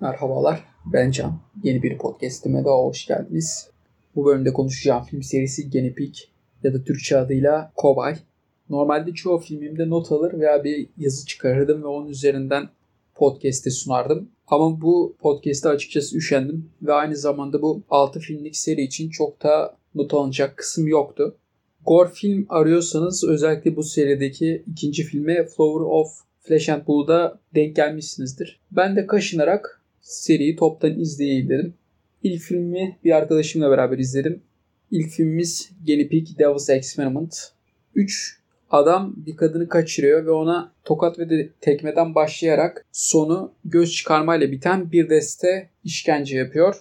Merhabalar, ben Can. Yeni bir podcastime daha hoş geldiniz. Bu bölümde konuşacağım film serisi Genepik ya da Türkçe adıyla Kobay. Normalde çoğu filmimde not alır veya bir yazı çıkarırdım ve onun üzerinden podcast'te sunardım. Ama bu podcast'te açıkçası üşendim ve aynı zamanda bu 6 filmlik seri için çok da not alınacak kısım yoktu. Gore film arıyorsanız özellikle bu serideki ikinci filme Flower of Flesh and Blood'a denk gelmişsinizdir. Ben de kaşınarak seriyi toptan izleyeyim dedim. İlk filmi bir arkadaşımla beraber izledim. İlk filmimiz Guinea Pig Devil's Experiment. 3 adam bir kadını kaçırıyor ve ona tokat ve de tekmeden başlayarak sonu göz çıkarmayla biten bir deste işkence yapıyor.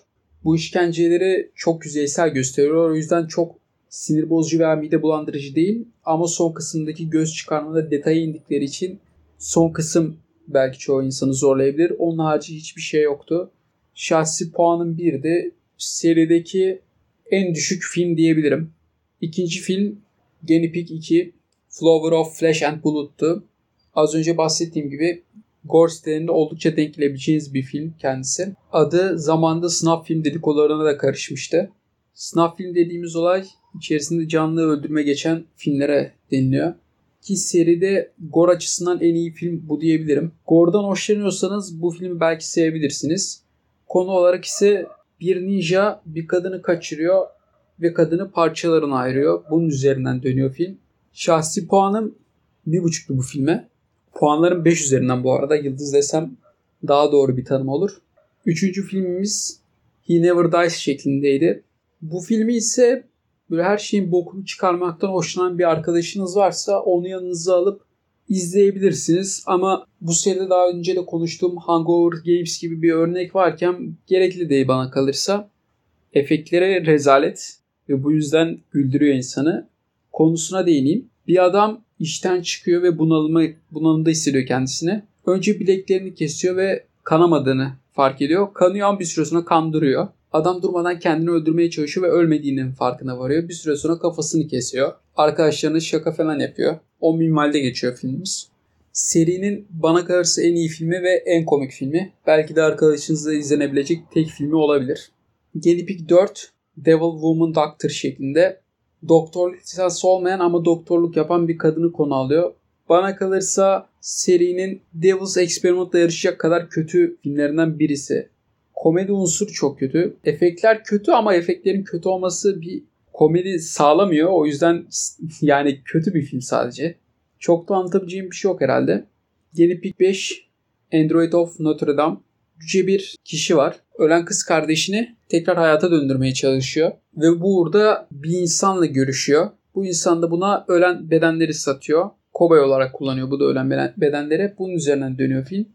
Bu işkenceleri çok yüzeysel gösteriyor. O yüzden çok sinir bozucu veya mide bulandırıcı değil. Ama son kısımdaki göz çıkarmada detaya indikleri için son kısım belki çoğu insanı zorlayabilir. Onun harici hiçbir şey yoktu. Şahsi puanım birdi. Serideki en düşük film diyebilirim. İkinci film Pig 2 Flower of Flesh and Blood'tu. Az önce bahsettiğim gibi gore sitelerinde oldukça denk gelebileceğiniz bir film kendisi. Adı zamanda sınav film dedikolarına da karışmıştı. Sınav film dediğimiz olay içerisinde canlı öldürme geçen filmlere deniliyor. Ki seride gore açısından en iyi film bu diyebilirim. Gore'dan hoşlanıyorsanız bu filmi belki sevebilirsiniz. Konu olarak ise bir ninja bir kadını kaçırıyor ve kadını parçalarına ayırıyor. Bunun üzerinden dönüyor film. Şahsi puanım bir buçuktu bu filme. Puanlarım 5 üzerinden bu arada. Yıldız desem daha doğru bir tanım olur. Üçüncü filmimiz He Never Dies şeklindeydi. Bu filmi ise böyle her şeyin bokunu çıkarmaktan hoşlanan bir arkadaşınız varsa onu yanınıza alıp izleyebilirsiniz. Ama bu seride daha önce de konuştuğum Hangover Games gibi bir örnek varken gerekli değil bana kalırsa. Efektlere rezalet ve bu yüzden güldürüyor insanı. Konusuna değineyim. Bir adam işten çıkıyor ve bunalımı, bunalımda hissediyor kendisini. Önce bileklerini kesiyor ve kanamadığını fark ediyor. Kanıyor bir süre sonra kandırıyor. Adam durmadan kendini öldürmeye çalışıyor ve ölmediğinin farkına varıyor. Bir süre sonra kafasını kesiyor. Arkadaşlarına şaka falan yapıyor. 10 minvalde geçiyor filmimiz. Serinin bana kalırsa en iyi filmi ve en komik filmi. Belki de arkadaşınızla izlenebilecek tek filmi olabilir. Pig 4 Devil Woman Doctor şeklinde doktorluk lisansı olmayan ama doktorluk yapan bir kadını konu alıyor. Bana kalırsa serinin Devil's Experiment'la yarışacak kadar kötü filmlerinden birisi. Komedi unsuru çok kötü. Efektler kötü ama efektlerin kötü olması bir komedi sağlamıyor. O yüzden yani kötü bir film sadece. Çok da anlatabileceğim bir şey yok herhalde. Yeni Pig 5 Android of Notre Dame yüce bir kişi var. Ölen kız kardeşini tekrar hayata döndürmeye çalışıyor. Ve bu uğurda bir insanla görüşüyor. Bu insan da buna ölen bedenleri satıyor. Kobay olarak kullanıyor bu da ölen bedenleri. Bunun üzerinden dönüyor film.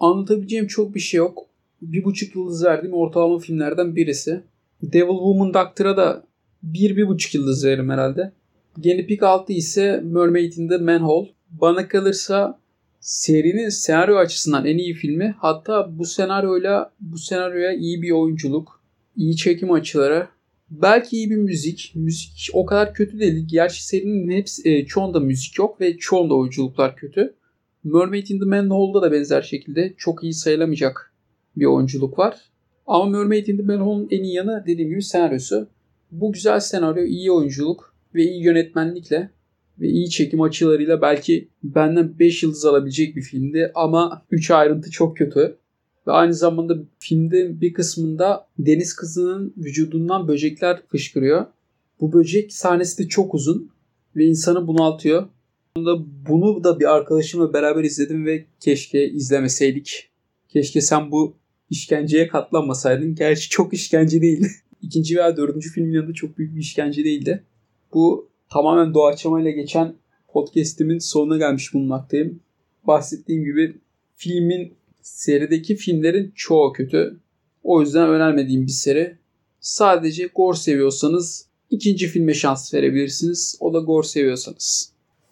Anlatabileceğim çok bir şey yok. Bir buçuk yıldız verdiğim ortalama filmlerden birisi. Devil Woman Doctor'a da bir, bir buçuk yıldız veririm herhalde. Guinea Pig 6 ise Mermaid in the Manhole. Bana kalırsa serinin senaryo açısından en iyi filmi. Hatta bu senaryoyla bu senaryoya iyi bir oyunculuk, iyi çekim açıları, belki iyi bir müzik. Müzik o kadar kötü değil. Gerçi serinin hepsi e, çoğunda müzik yok ve çoğunda oyunculuklar kötü. Mermaid in the Manhole'da da benzer şekilde çok iyi sayılamayacak bir oyunculuk var. Ama Mermaid in the Manhole'un en iyi yanı dediğim gibi senaryosu. Bu güzel senaryo, iyi oyunculuk ve iyi yönetmenlikle ve iyi çekim açılarıyla belki benden 5 yıldız alabilecek bir filmdi ama 3 ayrıntı çok kötü. Ve aynı zamanda filmde bir kısmında deniz kızının vücudundan böcekler fışkırıyor. Bu böcek sahnesi de çok uzun ve insanı bunaltıyor. Bunu da bir arkadaşımla beraber izledim ve keşke izlemeseydik. Keşke sen bu işkenceye katlanmasaydın. Gerçi çok işkence değildi. İkinci veya dördüncü filmin yanında çok büyük bir işkence değildi. Bu tamamen doğaçlamayla geçen podcast'imin sonuna gelmiş bulunmaktayım. Bahsettiğim gibi filmin serideki filmlerin çoğu kötü. O yüzden önermediğim bir seri. Sadece gore seviyorsanız ikinci filme şans verebilirsiniz. O da gore seviyorsanız.